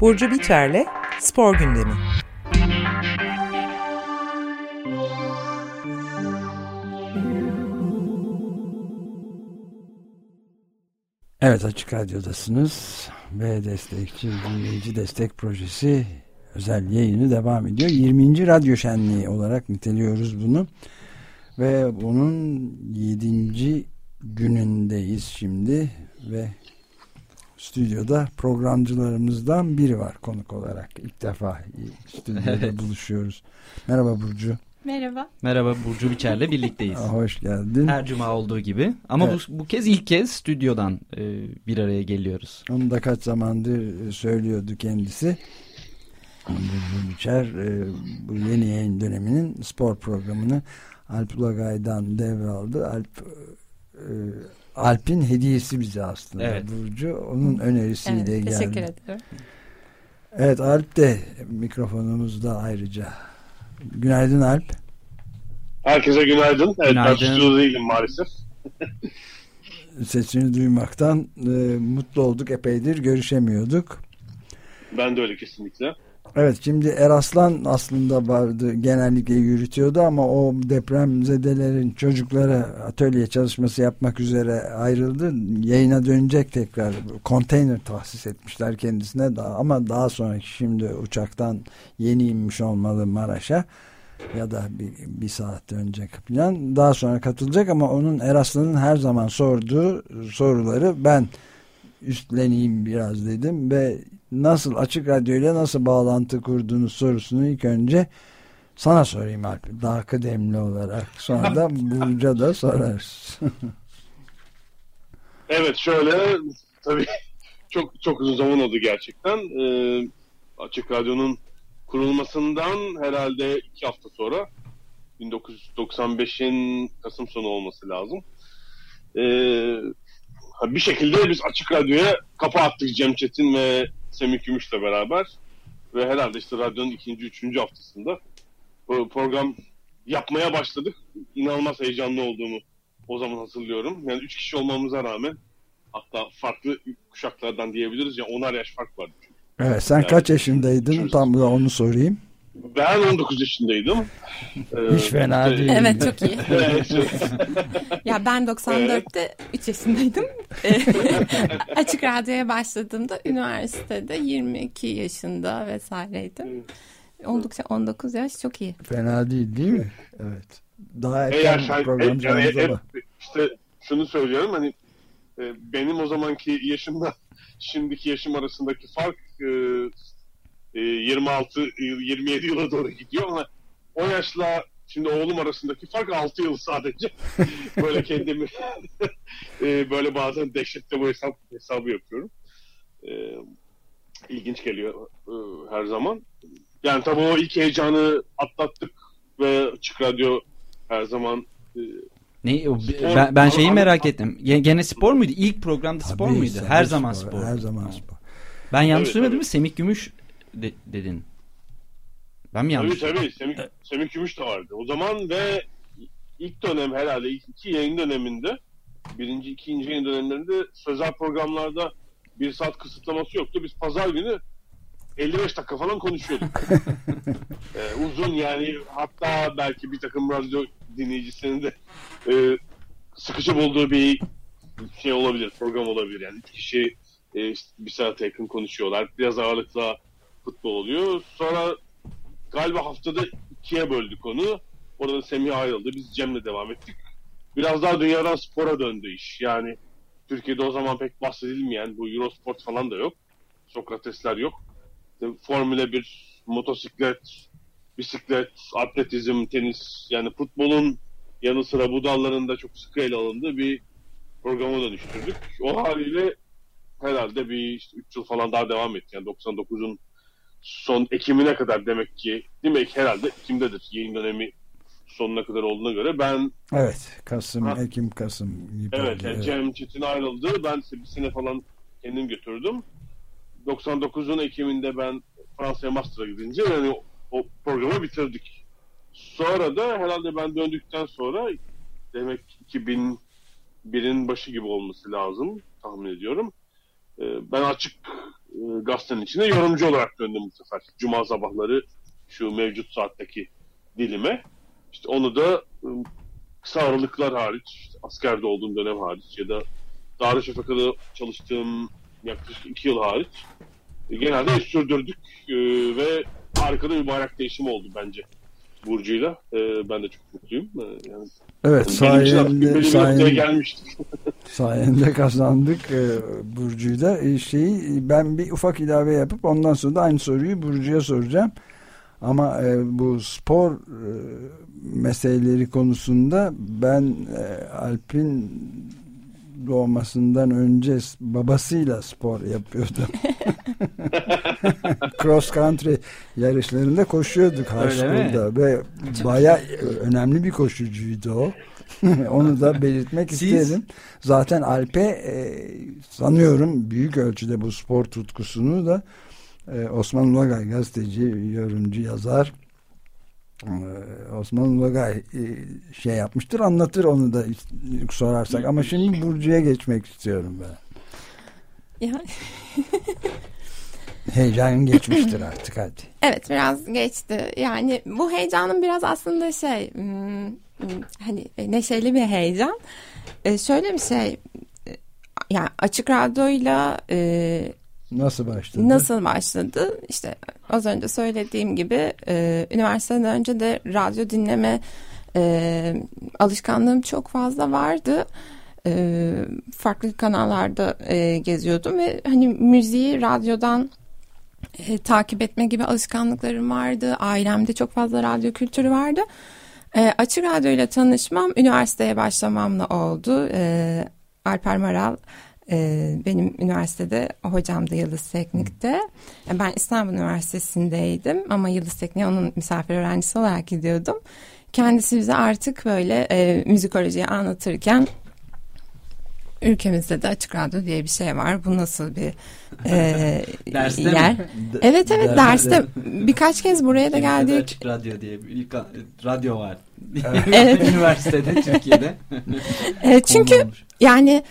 Burcu Biçer'le Spor Gündemi. Evet Açık Radyo'dasınız ve destekçi dinleyici destek projesi özel yayını devam ediyor. 20. Radyo Şenliği olarak niteliyoruz bunu ve bunun 7. günündeyiz şimdi ve stüdyoda programcılarımızdan biri var konuk olarak ilk defa stüdyoda evet. buluşuyoruz. Merhaba Burcu. Merhaba. Merhaba Burcu Biçer'le birlikteyiz. Hoş geldin. Her cuma olduğu gibi. Ama evet. bu, bu kez ilk kez stüdyodan e, bir araya geliyoruz. Onu da kaç zamandır söylüyordu kendisi. Burcu Biçer e, bu yeni yayın döneminin spor programını Alp Ulagay'dan devraldı. Alp e, Alp'in hediyesi bize aslında evet. Burcu. Onun önerisiyle evet, geldi. Teşekkür ederim. Evet Alp de mikrofonumuzda ayrıca. Günaydın Alp. Herkese günaydın. Evet günaydın. değilim maalesef. Sesini duymaktan e, mutlu olduk. Epeydir görüşemiyorduk. Ben de öyle kesinlikle. Evet şimdi Eraslan aslında vardı genellikle yürütüyordu ama o depremzedelerin çocuklara atölye çalışması yapmak üzere ayrıldı. Yayına dönecek tekrar konteyner tahsis etmişler kendisine daha ama daha sonraki şimdi uçaktan yeni inmiş olmalı Maraş'a ya da bir, bir saat önce falan daha sonra katılacak ama onun Eraslan'ın her zaman sorduğu soruları ben üstleneyim biraz dedim ve nasıl açık radyoyla nasıl bağlantı kurduğunuz sorusunu ilk önce sana sorayım Alp. Daha kıdemli olarak. Sonra da Burcu'ya da sorarız. evet şöyle tabii çok çok uzun zaman oldu gerçekten. Ee, açık Radyo'nun kurulmasından herhalde iki hafta sonra 1995'in Kasım sonu olması lazım. Ee, bir şekilde biz Açık Radyo'ya kafa attık Cem Çetin ve Semih Gümüş'le beraber. Ve herhalde işte radyonun ikinci, üçüncü haftasında program yapmaya başladık. İnanılmaz heyecanlı olduğumu o zaman hatırlıyorum. Yani üç kişi olmamıza rağmen hatta farklı kuşaklardan diyebiliriz ya onar yaş fark vardı. Evet sen yani, kaç yaşındaydın? Tam da onu sorayım. Ben 19 yaşındaydım. Hiç fena değil. Evet çok iyi. ya ben 94'te evet. 3 yaşındaydım. Açık radyoya başladığımda üniversitede 22 yaşında vesaireydim. Oldukça 19 yaş çok iyi. Fena değil değil mi? Evet. Daha erken e, programcılarımız yani, e, İşte şunu söylüyorum hani e, benim o zamanki yaşımda şimdiki yaşım arasındaki fark 26 27 yıla doğru gidiyor ama o yaşla şimdi oğlum arasındaki fark 6 yıl sadece. böyle kendimi e, böyle bazen dehşette bu hesap hesabı yapıyorum. E, ilginç geliyor e, her zaman. Yani tabii o ilk heyecanı atlattık ve Açık Radyo her zaman ne spor, ben, ben şeyi merak ettim. Gene spor muydu? İlk programda spor muydu? Her spor, zaman spor. Her zaman spor. Ben yanlış söylemedim mi? Semih Gümüş de, dedin. Ben mi yanlış? Tabii tabii. Semih, Semih Gümüş de vardı. O zaman ve ilk dönem herhalde ilk iki yayın döneminde birinci, ikinci yayın dönemlerinde sözel programlarda bir saat kısıtlaması yoktu. Biz pazar günü 55 dakika falan konuşuyorduk. ee, uzun yani hatta belki bir takım radyo dinleyicisinin de e, sıkıcı bulduğu bir şey olabilir, program olabilir. Yani üç kişi e, bir saat yakın konuşuyorlar. Biraz ağırlıkla futbol oluyor. Sonra galiba haftada ikiye böldük onu. Orada Semih ayrıldı. Biz Cem'le devam ettik. Biraz daha dünyadan spora döndü iş. Yani Türkiye'de o zaman pek bahsedilmeyen bu Eurosport falan da yok. Sokratesler yok. İşte Formüle 1, motosiklet, bisiklet, atletizm, tenis yani futbolun yanı sıra bu dallarında çok sıkı ele alındığı bir programa dönüştürdük. O haliyle herhalde bir işte 3 yıl falan daha devam etti. Yani 99'un son Ekim'ine kadar demek ki demek herhalde Ekim'dedir yayın dönemi sonuna kadar olduğuna göre ben Evet Kasım, ha, Ekim, Kasım gibi Evet, yani evet. Cem Çetin ayrıldı. Ben bir sene falan kendim götürdüm. 99'un Ekim'inde ben Fransa'ya master'a gidince yani o, o programı bitirdik. Sonra da herhalde ben döndükten sonra demek 2001'in başı gibi olması lazım tahmin ediyorum. Ee, ben açık e, gazetenin içine yorumcu olarak döndüm bu sefer. Cuma sabahları şu mevcut saatteki dilime. İşte onu da e, kısa aralıklar hariç, işte askerde olduğum dönem hariç ya da Darüşşafaka'da çalıştığım yaklaşık iki yıl hariç e, genelde sürdürdük e, ve harika bir bayrak değişimi oldu bence Burcu'yla. E, ben de çok mutluyum. E, yani Evet için sayende, sayende. sayende kazandık e, Burcu'yu da. E, şeyi, ben bir ufak ilave yapıp ondan sonra da aynı soruyu Burcu'ya soracağım. Ama e, bu spor e, meseleleri konusunda ben e, Alp'in doğmasından önce babasıyla spor yapıyordum. Cross country yarışlarında koşuyorduk high school'da ve baya önemli bir koşucuydu o. Onu da belirtmek Siz- isterim. Zaten Alp'e e, sanıyorum büyük ölçüde bu spor tutkusunu da e, Osman Ulagay gazeteci, yorumcu, yazar e, Osman Ulagay e, şey yapmıştır anlatır onu da sorarsak ama şimdi Burcu'ya geçmek istiyorum ben. Ya, Heyecan geçmiştir artık hadi. evet biraz geçti. Yani bu heyecanın biraz aslında şey hmm, hani neşeli bir heyecan. E, şöyle bir şey e, yani açık radyoyla e, Nasıl başladı? Nasıl başladı? İşte az önce söylediğim gibi e, üniversiteden önce de radyo dinleme e, alışkanlığım çok fazla vardı. E, farklı kanallarda e, geziyordum ve hani müziği radyodan e, takip etme gibi alışkanlıklarım vardı. Ailemde çok fazla radyo kültürü vardı. E, açık radyo ile tanışmam üniversiteye başlamamla oldu. E, Alper Maral e, benim üniversitede hocam da Yıldız Teknik'te. E, ben İstanbul Üniversitesi'ndeydim ama Yıldız Teknik'e onun misafir öğrencisi olarak gidiyordum. Kendisi bize artık böyle e, müzikolojiyi anlatırken ülkemizde de açık radyo diye bir şey var. Bu nasıl bir e, Derste mi? yer? Evet evet Derste. derste birkaç kez buraya da geldik. Açık radyo diye bir ilk radyo var. Evet. Üniversitede Türkiye'de. E, çünkü. Yani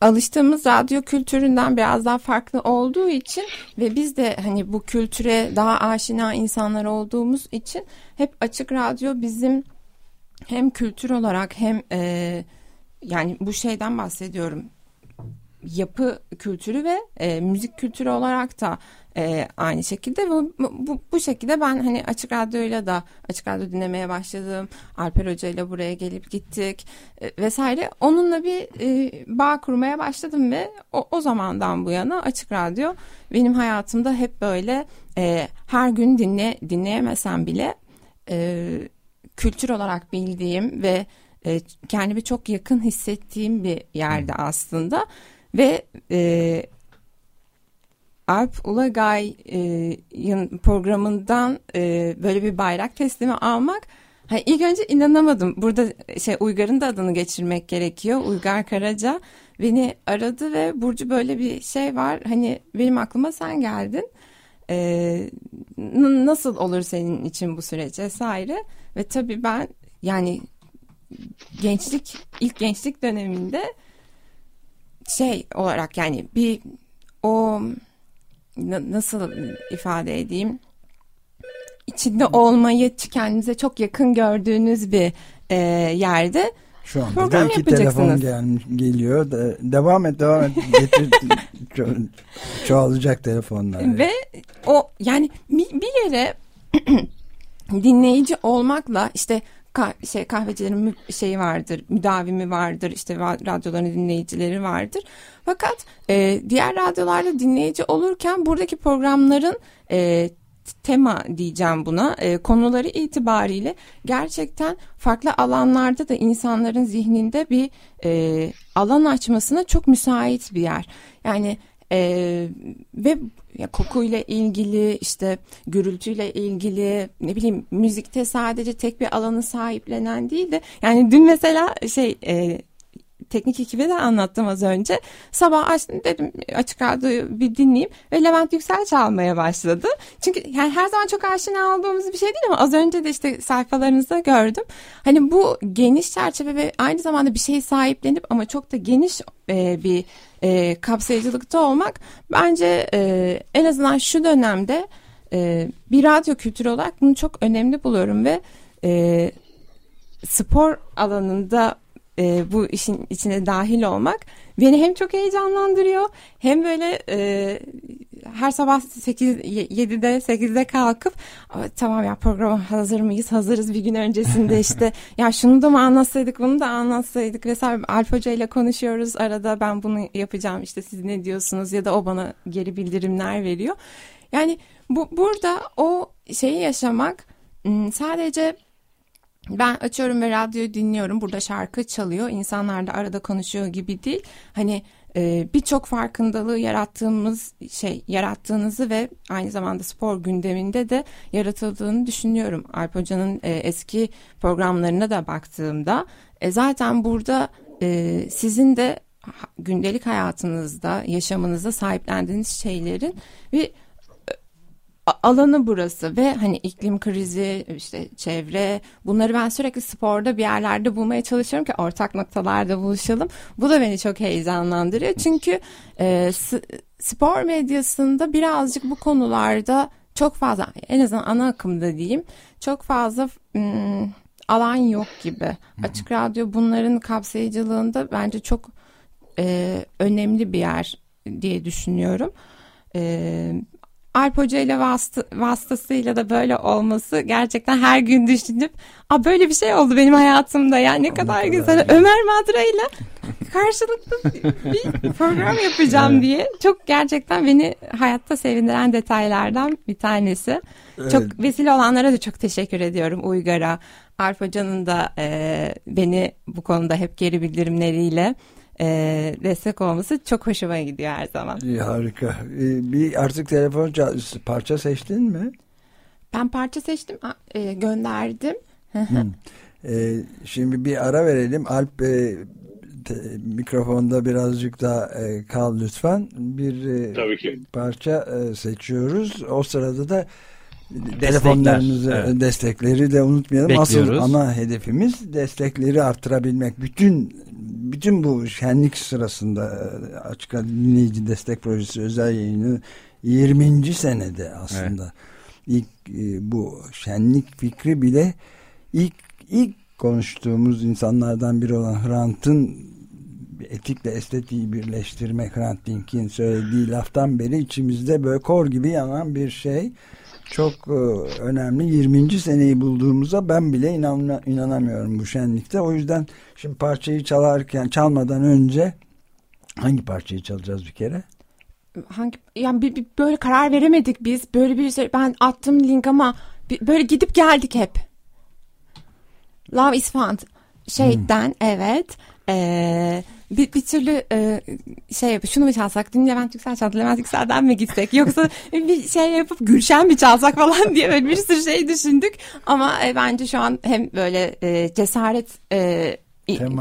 alıştığımız radyo kültüründen biraz daha farklı olduğu için ve biz de hani bu kültüre daha aşina insanlar olduğumuz için hep açık radyo bizim hem kültür olarak hem e, yani bu şeyden bahsediyorum yapı kültürü ve e, müzik kültürü olarak da e, aynı şekilde bu, bu, bu şekilde ben hani açık radyoyla da açık radyo dinlemeye başladım. Alper Hoca ile buraya gelip gittik e, vesaire. Onunla bir e, bağ kurmaya başladım ve o, o zamandan bu yana açık radyo benim hayatımda hep böyle e, her gün dinle dinleyemesem bile e, kültür olarak bildiğim ve e, kendimi çok yakın hissettiğim bir yerde aslında ve e, Alp Ulagay'ın programından e, böyle bir bayrak teslimi almak ha, ilk önce inanamadım. Burada şey Uygar'ın da adını geçirmek gerekiyor. Uygar Karaca beni aradı ve Burcu böyle bir şey var. Hani benim aklıma sen geldin. E, nasıl olur senin için bu süreç vesaire. Ve tabii ben yani gençlik ilk gençlik döneminde şey olarak yani bir o na- nasıl ifade edeyim içinde olmayı kendinize çok yakın gördüğünüz bir e, yerde Şu anda Program da iki telefon gel, geliyor. De, devam et devam et. Getir, ço- çoğalacak telefonlar. ve o yani bir, bir yere dinleyici olmakla işte ka- şey kahvecilerin şeyi vardır, müdavimi vardır, işte radyoların dinleyicileri vardır. Fakat e, diğer radyolarda dinleyici olurken buradaki programların e, tema diyeceğim buna e, konuları itibariyle gerçekten farklı alanlarda da insanların zihninde bir e, alan açmasına çok müsait bir yer. Yani e, ve ya kokuyla ilgili işte gürültüyle ilgili ne bileyim müzikte sadece tek bir alanı sahiplenen değil de yani dün mesela şey e, teknik ekibe de anlattım az önce. Sabah açtım dedim açık radyoyu bir dinleyeyim ve Levent Yüksel çalmaya başladı. Çünkü yani her zaman çok aşina olduğumuz bir şey değil ama az önce de işte sayfalarınızda gördüm. Hani bu geniş çerçeve ve aynı zamanda bir şeyi sahiplenip ama çok da geniş e, bir e, kapsayıcılıkta olmak bence e, en azından şu dönemde e, bir radyo kültürü olarak bunu çok önemli buluyorum ve e, spor alanında e, bu işin içine dahil olmak beni hem çok heyecanlandırıyor hem böyle e, her sabah 8 7'de 8'de kalkıp tamam ya programa hazır mıyız? Hazırız bir gün öncesinde işte. Ya şunu da mı anlatsaydık bunu da anlatsaydık vesaire Alp Hoca ile konuşuyoruz arada ben bunu yapacağım işte siz ne diyorsunuz? ya da o bana geri bildirimler veriyor. Yani bu burada o şeyi yaşamak sadece ben açıyorum ve radyoyu dinliyorum. Burada şarkı çalıyor. İnsanlar da arada konuşuyor gibi değil. Hani e, birçok farkındalığı yarattığımız şey yarattığınızı ve aynı zamanda spor gündeminde de yaratıldığını düşünüyorum. Alp Hoca'nın e, eski programlarına da baktığımda e, zaten burada e, sizin de gündelik hayatınızda, yaşamınızda sahiplendiğiniz şeylerin bir alanı burası ve hani iklim krizi işte çevre bunları ben sürekli sporda bir yerlerde bulmaya çalışıyorum ki ortak noktalarda buluşalım. Bu da beni çok heyecanlandırıyor çünkü e, spor medyasında birazcık bu konularda çok fazla en azından ana akımda diyeyim çok fazla ım, alan yok gibi. Açık Radyo bunların kapsayıcılığında bence çok e, önemli bir yer diye düşünüyorum. E, Alp Hoca ile vasıta, vasıtasıyla da böyle olması gerçekten her gün düşünüp a böyle bir şey oldu benim hayatımda ya ne kadar güzel Ömer Madra ile karşılıklı bir program yapacağım evet. diye çok gerçekten beni hayatta sevindiren detaylardan bir tanesi. Evet. Çok vesile olanlara da çok teşekkür ediyorum Uygar'a. Alp Hoca'nın da e, beni bu konuda hep geri bildirimleriyle e, destek olması çok hoşuma gidiyor her zaman. İyi, harika. E, bir artık telefon parça seçtin mi? Ben parça seçtim, e, gönderdim. E, şimdi bir ara verelim. Alp e, te, mikrofonda birazcık daha e, kal lütfen. Bir e, Tabii ki. parça e, seçiyoruz. O sırada da telefonlarınızı evet. destekleri de unutmayalım. Bekliyoruz. Asıl ana hedefimiz destekleri artırabilmek. Bütün bütün bu şenlik sırasında e, açık dinleyici destek projesi özel yayını 20. senede aslında. Evet. İlk e, bu şenlik fikri bile ilk ilk konuştuğumuz insanlardan biri olan Hrant'ın etikle estetiği birleştirmek Hrant Dink'in söylediği laftan beri içimizde böyle kor gibi yanan bir şey çok e, önemli 20. seneyi bulduğumuza ben bile inanma, inanamıyorum bu şenlikte. O yüzden şimdi parçayı çalarken çalmadan önce hangi parçayı çalacağız bir kere? Hangi yani bir, bir böyle karar veremedik biz. Böyle bir şey ben attım link ama bir, böyle gidip geldik hep. Love is fun şeyden hmm. evet. Eee bir, bir türlü e, şey yapıp şunu mu çalsak dün Levent Yüksel çaldı Levent Yüksel'den mi gitsek yoksa bir şey yapıp Gülşen mi çalsak falan diye böyle bir sürü şey düşündük ama e, bence şu an hem böyle e, cesaret e,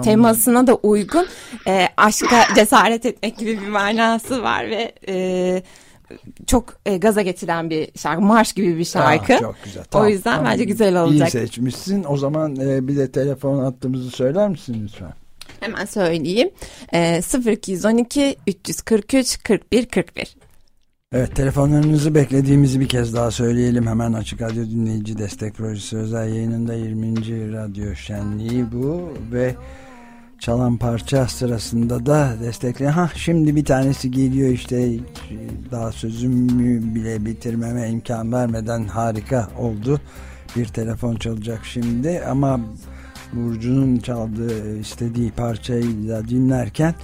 temasına da uygun e, aşka cesaret etmek gibi bir manası var ve e, çok e, gaza getiren bir şarkı. Marş gibi bir şarkı. Aa, çok güzel. Tamam, o yüzden tamam. bence güzel olacak. İyi seçmişsin. O zaman e, bir de telefon attığımızı söyler misin lütfen? Hemen söyleyeyim. E, 0212 343 41 41. Evet telefonlarınızı beklediğimizi bir kez daha söyleyelim. Hemen Açık Radyo Dinleyici Destek Projesi özel yayınında 20. Radyo Şenliği bu ve çalan parça sırasında da destekleyen ha şimdi bir tanesi geliyor işte daha sözümü bile bitirmeme imkan vermeden harika oldu bir telefon çalacak şimdi ama Burcu'nun çaldığı istediği parçayı da dinlerken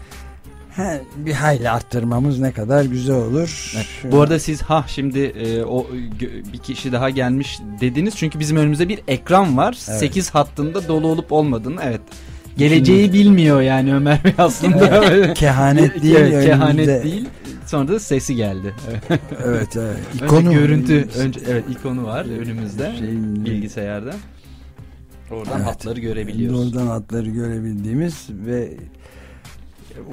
he, bir hayli arttırmamız ne kadar güzel olur. Evet. Bu arada siz ha şimdi e, o bir kişi daha gelmiş dediniz çünkü bizim önümüzde bir ekran var. Evet. 8 hattında dolu olup olmadığını evet. Geleceği Şimdi, bilmiyor yani Ömer Bey aslında. kehanet değil. Evet, kehanet değil. Sonra da sesi geldi. evet, evet. İkonu, önce görüntü, önce evet ikonu var önümüzde şeyin, bilgisayarda. Oradan evet, hatları görebiliyoruz. Oradan hatları görebildiğimiz ve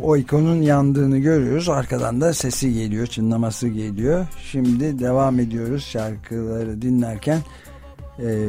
o ikonun yandığını görüyoruz. Arkadan da sesi geliyor, çınlaması geliyor. Şimdi devam ediyoruz şarkıları dinlerken. E,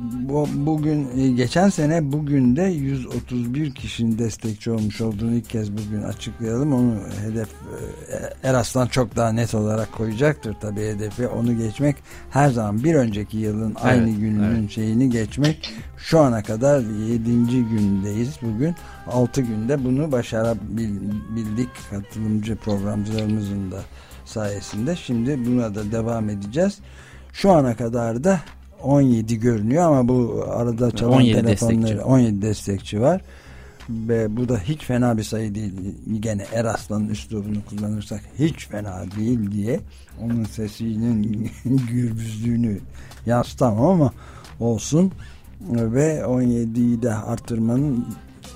bu, bugün e, geçen sene bugün de 131 kişinin destekçi olmuş olduğunu ilk kez bugün açıklayalım. Onu hedef e, Eraslan çok daha net olarak koyacaktır tabii hedefi. Onu geçmek her zaman bir önceki yılın evet, aynı gününün evet. şeyini geçmek. Şu ana kadar 7. gündeyiz bugün. 6 günde bunu başarabildik katılımcı programcılarımızın da sayesinde. Şimdi buna da devam edeceğiz. Şu ana kadar da 17 görünüyor ama bu arada çalan 17 telefonları destekçi. 17 destekçi var. Ve bu da hiç fena bir sayı değil. Gene Eraslan'ın üslubunu kullanırsak hiç fena değil diye onun sesinin gürbüzlüğünü yansıtamam ama olsun. Ve 17'yi de arttırmanın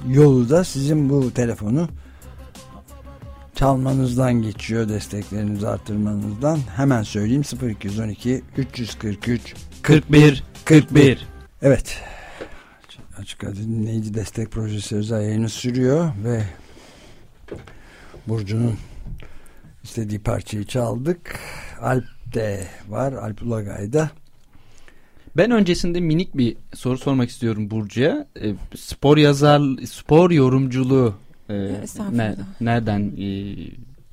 yolu da sizin bu telefonu çalmanızdan geçiyor desteklerinizi arttırmanızdan. Hemen söyleyeyim 0212 343 41 41. Evet. Açık Radyo Dinleyici Destek Projesi özel yayını sürüyor ve Burcu'nun istediği parçayı çaldık. Alp de var. Alp Ulagay'da. Ben öncesinde minik bir soru sormak istiyorum Burcu'ya. E, spor yazar, spor yorumculuğu e, ne, nereden e,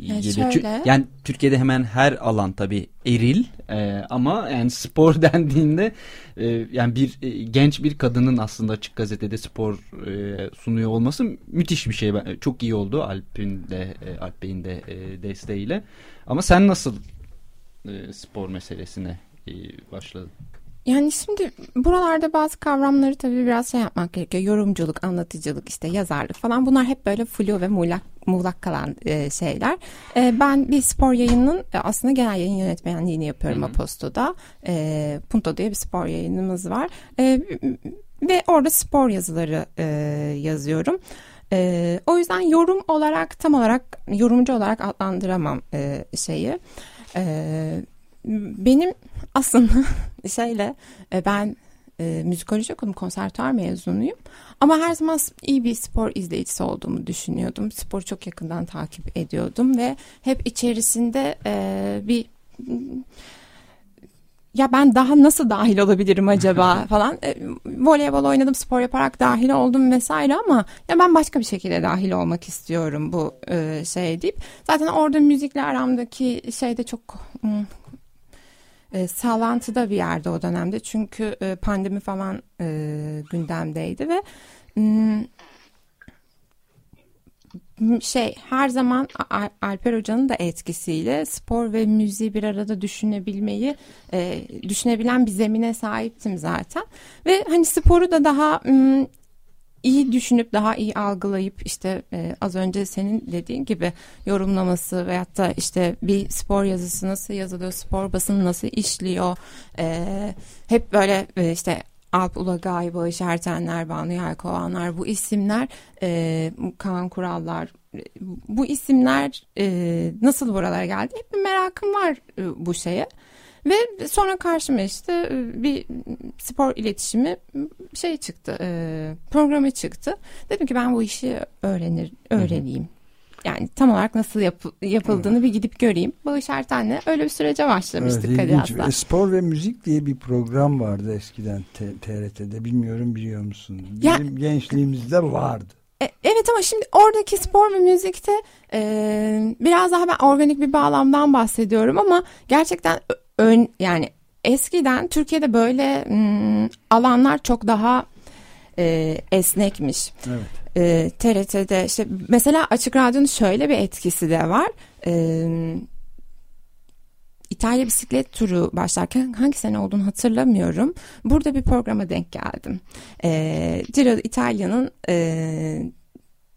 yani geliyor. Şöyle, yani Türkiye'de hemen her alan tabii eril e, ama yani spor dendiğinde e, yani bir e, genç bir kadının aslında açık gazetede spor e, sunuyor olması müthiş bir şey. Çok iyi oldu Alp'in de e, Alp Bey'in de e, desteğiyle. Ama sen nasıl e, spor meselesine e, başladın? Yani şimdi buralarda bazı kavramları tabii biraz şey yapmak gerekiyor. Yorumculuk, anlatıcılık, işte yazarlık falan bunlar hep böyle flu ve muğlak, muğlak kalan e, şeyler. E, ben bir spor yayının e, aslında genel yayın yönetmenliğini yapıyorum Hı-hı. Aposto'da. E, Punto diye bir spor yayınımız var. E, ve orada spor yazıları e, yazıyorum. E, o yüzden yorum olarak tam olarak yorumcu olarak adlandıramam e, şeyi. E, benim aslında şeyle e, ben e, müzikoloji okudum, konservatuar mezunuyum. Ama her zaman iyi bir spor izleyicisi olduğumu düşünüyordum. Sporu çok yakından takip ediyordum ve hep içerisinde e, bir ya ben daha nasıl dahil olabilirim acaba falan. E, voleybol oynadım, spor yaparak dahil oldum vesaire ama ya ben başka bir şekilde dahil olmak istiyorum bu e, şey deyip. Zaten orada müzikle aramdaki şeyde çok hmm, e, sağlantıda bir yerde o dönemde. Çünkü e, pandemi falan e, gündemdeydi ve m, şey her zaman Alper Hoca'nın da etkisiyle spor ve müziği bir arada düşünebilmeyi e, düşünebilen bir zemine sahiptim zaten. Ve hani sporu da daha m, iyi düşünüp daha iyi algılayıp işte e, az önce senin dediğin gibi yorumlaması veyahut da işte bir spor yazısı nasıl yazılıyor, spor basını nasıl işliyor, e, hep böyle e, işte Alp Ulagay, Bağış Ertenler, Banu Yelkovanlar bu isimler, e, Kaan Kurallar bu isimler e, nasıl buralara geldi? Hep bir merakım var e, bu şeye. Ve sonra karşıma işte e, bir spor iletişimi şey çıktı, e, programı çıktı. Dedim ki ben bu işi öğrenir, öğreneyim. Yani tam olarak nasıl yap, yapıldığını evet. bir gidip göreyim. Bağış Erten'le öyle bir sürece başlamıştık evet, Kadir e, Spor ve Müzik diye bir program vardı eskiden TRT'de. Bilmiyorum biliyor musun? Bizim ya, gençliğimizde vardı. Evet ama şimdi oradaki spor ve müzikte e, biraz daha ben organik bir bağlamdan bahsediyorum ama gerçekten ön yani eskiden Türkiye'de böyle m, alanlar çok daha e, esnekmiş. Evet. E, TRT'de işte mesela Açık Radyo'nun şöyle bir etkisi de var. E, İtalya bisiklet turu başlarken hangi sene olduğunu hatırlamıyorum. Burada bir programa denk geldim. E, Giro İtalya'nın e,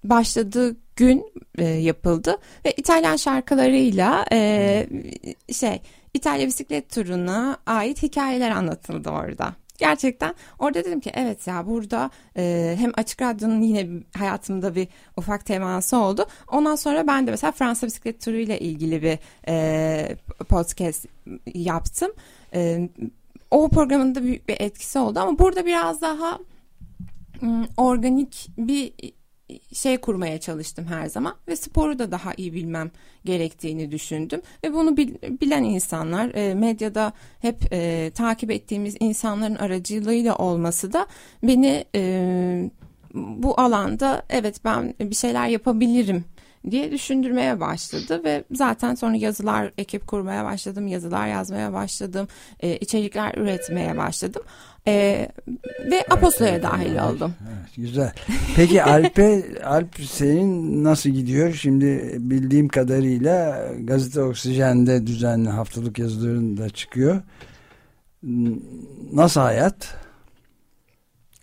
başladığı gün e, yapıldı ve İtalyan şarkılarıyla e, şey İtalya bisiklet turuna ait hikayeler anlatıldı orada. Gerçekten orada dedim ki evet ya burada e, hem Açık Radyo'nun yine hayatımda bir ufak teması oldu. Ondan sonra ben de mesela Fransa bisiklet turu ile ilgili bir e, podcast yaptım. E, o programın da büyük bir etkisi oldu ama burada biraz daha organik bir şey kurmaya çalıştım her zaman ve sporu da daha iyi bilmem gerektiğini düşündüm. Ve bunu bilen insanlar e, medyada hep e, takip ettiğimiz insanların aracılığıyla olması da beni e, bu alanda evet ben bir şeyler yapabilirim diye düşündürmeye başladı ve zaten sonra yazılar ekip kurmaya başladım, yazılar yazmaya başladım, e, içerikler üretmeye başladım e, ve Apostola'ya dahil oldum. Evet, güzel. Peki Alp'e Alp senin nasıl gidiyor? Şimdi bildiğim kadarıyla gazete Oksijen'de düzenli haftalık yazılarında çıkıyor. Nasıl hayat?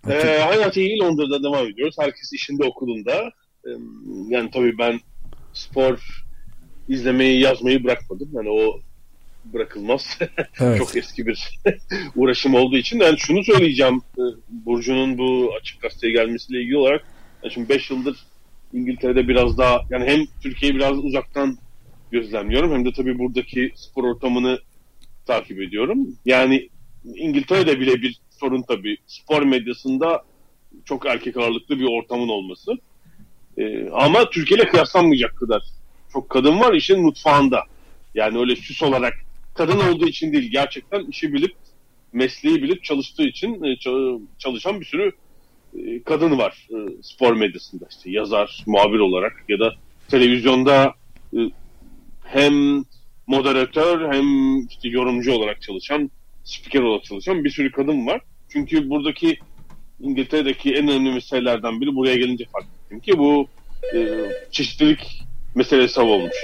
Ee, hayat iyi Londra'da devam ediyoruz. Herkes işinde okulunda. Yani tabii ben spor izlemeyi yazmayı bırakmadım. Yani o bırakılmaz. Evet. Çok eski bir uğraşım olduğu için. Yani şunu söyleyeceğim e, Burcu'nun bu açık gazeteye gelmesiyle ilgili olarak. Yani şimdi 5 yıldır İngiltere'de biraz daha yani hem Türkiye'yi biraz uzaktan gözlemliyorum hem de tabii buradaki spor ortamını takip ediyorum. Yani İngiltere'de bile bir sorun tabii. Spor medyasında çok erkek ağırlıklı bir ortamın olması. Ee, ama Türkiye ile kıyaslanmayacak kadar çok kadın var işin mutfağında. Yani öyle süs olarak kadın olduğu için değil gerçekten işi bilip mesleği bilip çalıştığı için e, çalışan bir sürü e, kadın var e, spor medyasında işte yazar, muhabir olarak ya da televizyonda hem moderatör hem işte yorumcu olarak çalışan, spiker olarak çalışan bir sürü kadın var. Çünkü buradaki İngiltere'deki en önemli meselelerden biri buraya gelince fark ettim ki bu e, çeşitlilik meselesi olmuş.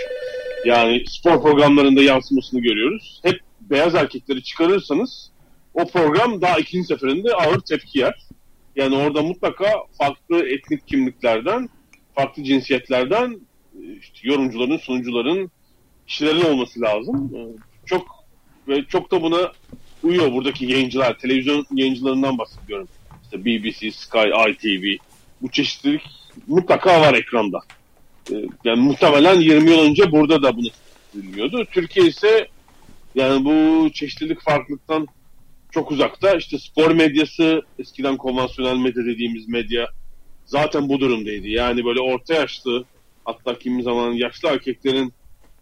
Yani spor programlarında yansımasını görüyoruz. Hep beyaz erkekleri çıkarırsanız o program daha ikinci seferinde ağır tepki yer. Yani orada mutlaka farklı etnik kimliklerden, farklı cinsiyetlerden işte yorumcuların, sunucuların, kişilerin olması lazım. Çok ve çok da buna uyuyor buradaki yayıncılar, televizyon yayıncılarından bahsediyorum. İşte BBC, Sky, ITV. Bu çeşitlilik mutlaka var ekranda. Ee, yani muhtemelen 20 yıl önce burada da bunu bilmiyordu. Türkiye ise yani bu çeşitlilik farklılıktan çok uzakta. İşte spor medyası, eskiden konvansiyonel medya dediğimiz medya zaten bu durumdaydı. Yani böyle orta yaşlı hatta kimi zaman yaşlı erkeklerin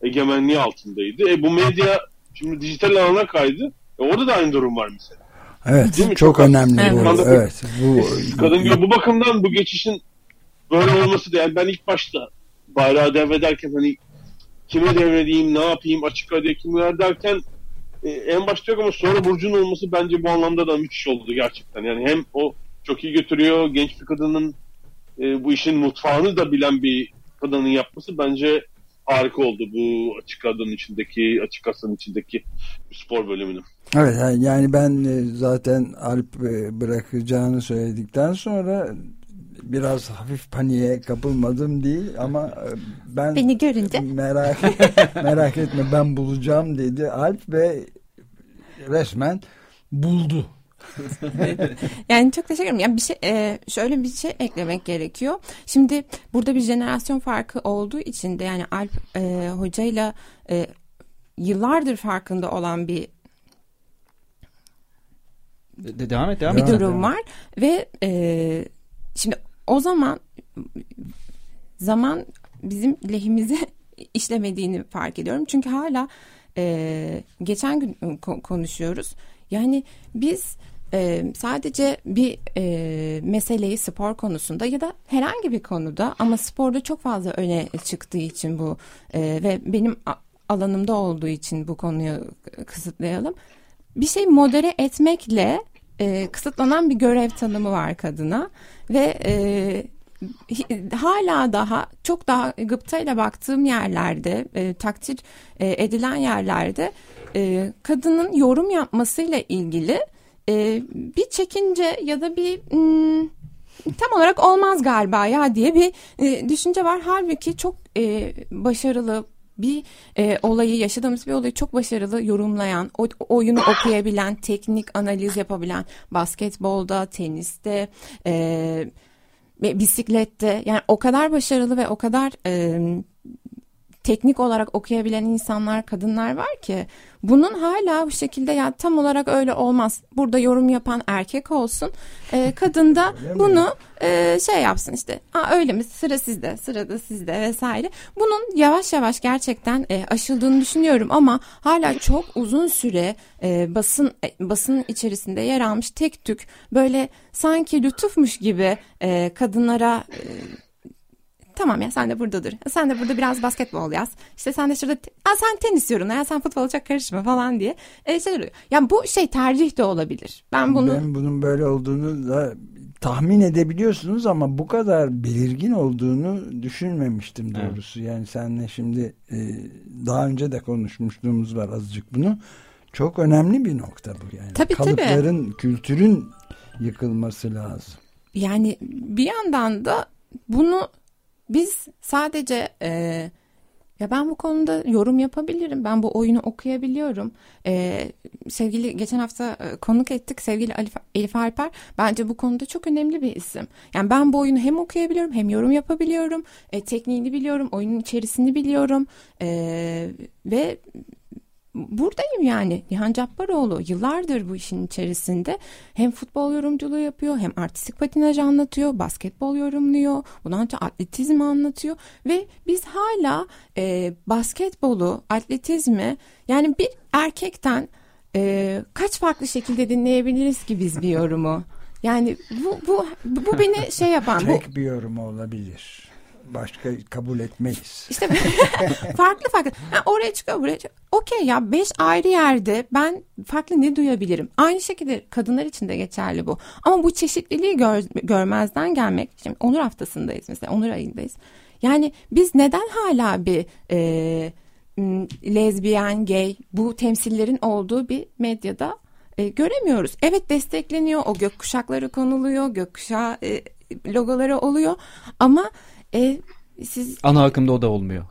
egemenliği altındaydı. E bu medya şimdi dijital alana kaydı. E orada da aynı durum var mesela. Evet çok, çok önemli evet. bu. Evet. Bu, kadın bu bakımdan bu geçişin böyle olması da yani ben ilk başta bayrağı devrederken hani kime devredeyim, ne yapayım, açık radyo kimler derken e, en başta yok ama sonra Burcu'nun olması bence bu anlamda da müthiş oldu gerçekten. Yani hem o çok iyi götürüyor, genç bir kadının e, bu işin mutfağını da bilen bir kadının yapması bence harika oldu bu açık radyonun içindeki, açık kasanın içindeki spor bölümünü. Evet yani ben e, zaten Alp e, bırakacağını söyledikten sonra biraz hafif paniğe kapılmadım değil ama e, ben beni görünce merak merak etme ben bulacağım dedi Alp ve resmen buldu. yani çok teşekkür ederim. Yani bir şey e, şöyle bir şey eklemek gerekiyor. Şimdi burada bir jenerasyon farkı olduğu için de yani Alp e, hocayla e, yıllardır farkında olan bir de, devam et devam bir durum var ve e, şimdi o zaman zaman bizim lehimize işlemediğini fark ediyorum. Çünkü hala e, geçen gün konuşuyoruz. Yani biz e, sadece bir e, meseleyi spor konusunda ya da herhangi bir konuda ama sporda çok fazla öne çıktığı için bu e, ve benim alanımda olduğu için bu konuyu kısıtlayalım. Bir şey modere etmekle e, kısıtlanan bir görev tanımı var kadına ve e, hala daha çok daha gıptayla baktığım yerlerde e, takdir e, edilen yerlerde e, kadının yorum yapmasıyla ilgili e, bir çekince ya da bir m, tam olarak olmaz galiba ya diye bir e, düşünce var. Halbuki çok e, başarılı bir e, olayı yaşadığımız bir olayı çok başarılı yorumlayan, o, oyunu okuyabilen, teknik analiz yapabilen basketbolda, teniste, e, bisiklette yani o kadar başarılı ve o kadar e, teknik olarak okuyabilen insanlar, kadınlar var ki bunun hala bu şekilde ya tam olarak öyle olmaz. Burada yorum yapan erkek olsun. E, kadın da bunu e, şey yapsın işte. Aa öyle mi? Sıra sizde, sırada sizde vesaire. Bunun yavaş yavaş gerçekten e, aşıldığını düşünüyorum ama hala çok uzun süre e, basın e, basının içerisinde yer almış tek tük böyle sanki lütufmuş gibi e, kadınlara e, Tamam ya sen de burada dur. Sen de burada biraz basketbol yaz. İşte sen de şurada Aa, sen tenis yorumla ya sen futbola çok karışma falan diye. E, şey oluyor. Yani bu şey tercih de olabilir. Ben bunu Ben bunun böyle olduğunu da tahmin edebiliyorsunuz ama bu kadar belirgin olduğunu düşünmemiştim Evet. doğrusu. Yani senle şimdi e, daha önce de konuşmuşluğumuz var azıcık bunu. Çok önemli bir nokta bu yani. Tabii, tabii. Kalıpların, kültürün yıkılması lazım. yani bir yandan da bunu biz sadece e, ya ben bu konuda yorum yapabilirim. Ben bu oyunu okuyabiliyorum. E, sevgili geçen hafta e, konuk ettik sevgili Elif, Elif Alper. Bence bu konuda çok önemli bir isim. Yani ben bu oyunu hem okuyabiliyorum hem yorum yapabiliyorum. E, tekniğini biliyorum, oyunun içerisini biliyorum. E, ve buradayım yani. Nihan Cabbaroğlu yıllardır bu işin içerisinde hem futbol yorumculuğu yapıyor hem artistik patinaj anlatıyor, basketbol yorumluyor, bundan önce atletizmi anlatıyor ve biz hala e, basketbolu, atletizmi yani bir erkekten e, kaç farklı şekilde dinleyebiliriz ki biz bir yorumu? Yani bu bu bu beni şey yapan bu Tek bir yorum olabilir. Başka kabul etmeyiz. İşte farklı farklı. Ha, oraya çıkıyor buraya çıkıyor. Okey ya beş ayrı yerde ben farklı ne duyabilirim? Aynı şekilde kadınlar için de geçerli bu. Ama bu çeşitliliği gör, görmezden gelmek. Şimdi Onur haftasındayız mesela Onur ayındayız. Yani biz neden hala bir e, lezbiyen, gay bu temsillerin olduğu bir medyada e, göremiyoruz. Evet destekleniyor. O gökkuşakları konuluyor. Gökkuşağı e, logoları oluyor. Ama e, siz Ana akımda o da olmuyor.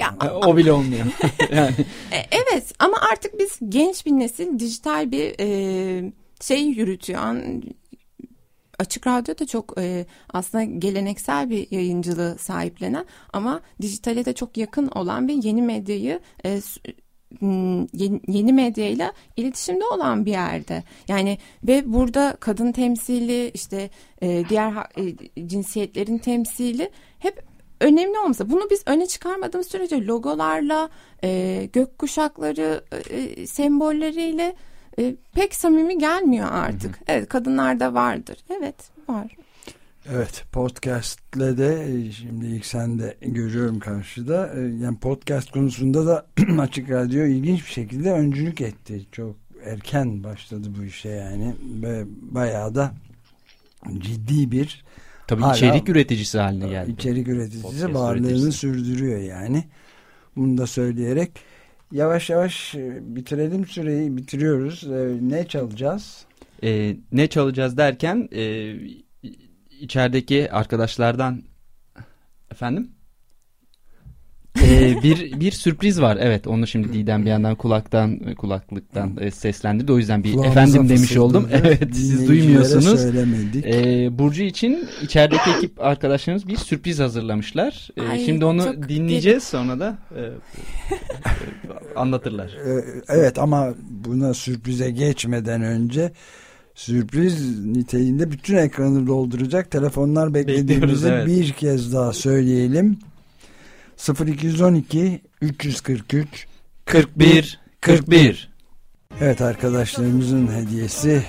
ya, E, O bile olmuyor. yani E, Evet ama artık biz genç bir nesil dijital bir e, şey yürütüyor. An- Açık Radyo da çok e, aslında geleneksel bir yayıncılığı sahiplenen ama dijitale de çok yakın olan bir yeni medyayı e, yeni, yeni medyayla iletişimde olan bir yerde. Yani ve burada kadın temsili işte e, diğer e, cinsiyetlerin temsili hep önemli olmasa bunu biz öne çıkarmadığımız sürece logolarla e, gökkuşakları e, sembolleriyle e, pek samimi gelmiyor artık. Evet kadınlarda vardır. Evet var. Evet podcastle de e, şimdi ilk sen de görüyorum karşıda E, yani podcast konusunda da Açık Radyo ilginç bir şekilde öncülük etti. Çok erken başladı bu işe yani ve bayağı da ciddi bir tabii Hala- içerik üreticisi haline geldi. içerik üreticisi Podcast varlığını üreticisi. sürdürüyor yani. Bunu da söyleyerek yavaş yavaş e, bitirelim süreyi bitiriyoruz. E, Ne çalacağız? E, ne çalacağız derken e, içerideki arkadaşlardan efendim E, bir bir sürpriz var. Evet onu şimdi Didem bir yandan kulaktan kulaklıktan e, seslendirdi. O yüzden bir Kulağımıza efendim demiş oldum. Evet siz duymuyorsunuz. söylemedik. E, Burcu için içerideki ekip arkadaşlarımız bir sürpriz hazırlamışlar. E, Ay, şimdi onu dinleyeceğiz sonra da e, e, anlatırlar. Ee, Evet ama buna sürprize geçmeden önce sürpriz niteliğinde bütün ekranı dolduracak telefonlar beklediğimizi evet. bir kez daha söyleyelim. 0212 343 41 41 Evet arkadaşlarımızın hediyesi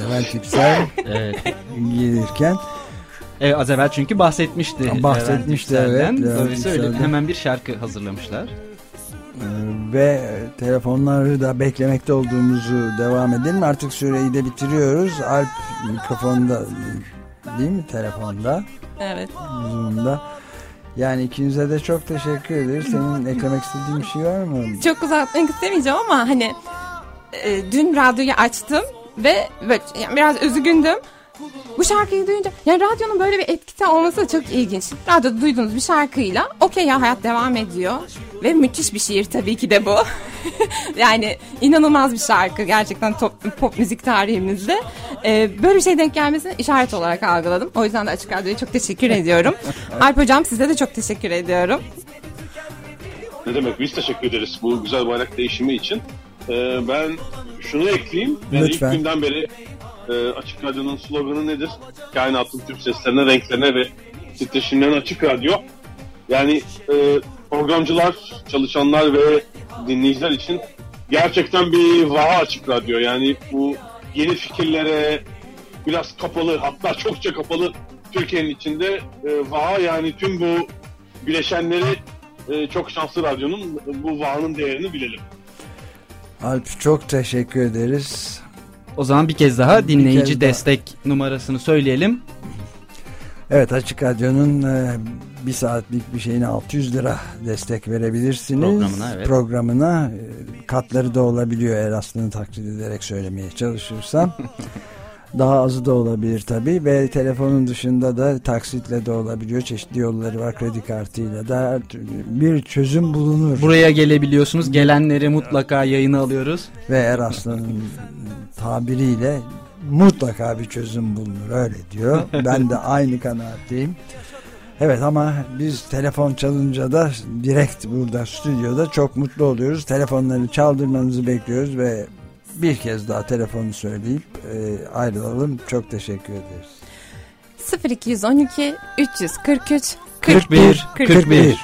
Levent Yüksel Evet. gelirken Evet az evvel çünkü bahsetmişti. Bahsetmişti, Levent evet. Levent öyle hemen bir şarkı hazırlamışlar. E, ve telefonları da beklemekte olduğumuzu devam edelim. Artık süreyi de bitiriyoruz. Alp mikrofonda değil mi telefonda? Evet. Zoom'da. Yani ikinize de çok teşekkür ederiz. Senin eklemek istediğin bir şey var mı? Çok uzatmak istemeyeceğim ama hani e, dün radyoyu açtım ve böyle, yani biraz üzgündüm. Bu şarkıyı duyunca yani radyonun böyle bir etkisi olması da çok ilginç. Radyoda duyduğunuz bir şarkıyla okey ya hayat devam ediyor. Ve müthiş bir şiir tabii ki de bu. yani inanılmaz bir şarkı gerçekten top, pop müzik tarihimizde. Ee, böyle bir şey denk gelmesini işaret olarak algıladım. O yüzden de Açık Radyo'ya çok teşekkür ediyorum. Alp Hocam size de çok teşekkür ediyorum. Ne demek biz teşekkür ederiz bu güzel bayrak değişimi için. Ee, ben şunu ekleyeyim. Yani Lütfen. ilk günden beri e, Açık Radyo'nun sloganı nedir? Kainatın tüm seslerine, renklerine ve titreşimlerine Açık Radyo. Yani e, programcılar, çalışanlar ve dinleyiciler için gerçekten bir vaha Açık Radyo. Yani bu yeni fikirlere biraz kapalı, hatta çokça kapalı Türkiye'nin içinde e, vaha yani tüm bu bileşenleri e, çok şanslı radyonun bu vahanın değerini bilelim. Alp çok teşekkür ederiz. O zaman bir kez daha dinleyici kez daha. destek numarasını söyleyelim. Evet Açık Radyo'nun e, bir saatlik bir şeyine 600 lira destek verebilirsiniz. Programına, evet. Programına, e, katları da olabiliyor eğer aslını taklit ederek söylemeye çalışırsam. Daha azı da olabilir tabii ve telefonun dışında da taksitle de olabiliyor. Çeşitli yolları var kredi kartıyla da bir çözüm bulunur. Buraya gelebiliyorsunuz. Gelenleri mutlaka yayına alıyoruz. Ve Eraslan'ın tabiriyle mutlaka bir çözüm bulunur öyle diyor. Ben de aynı kanaatteyim. Evet ama biz telefon çalınca da direkt burada stüdyoda çok mutlu oluyoruz. Telefonları çaldırmanızı bekliyoruz ve bir kez daha telefonu söyleyip e, ayrılalım. Çok teşekkür ederiz. 0212 343 41 41.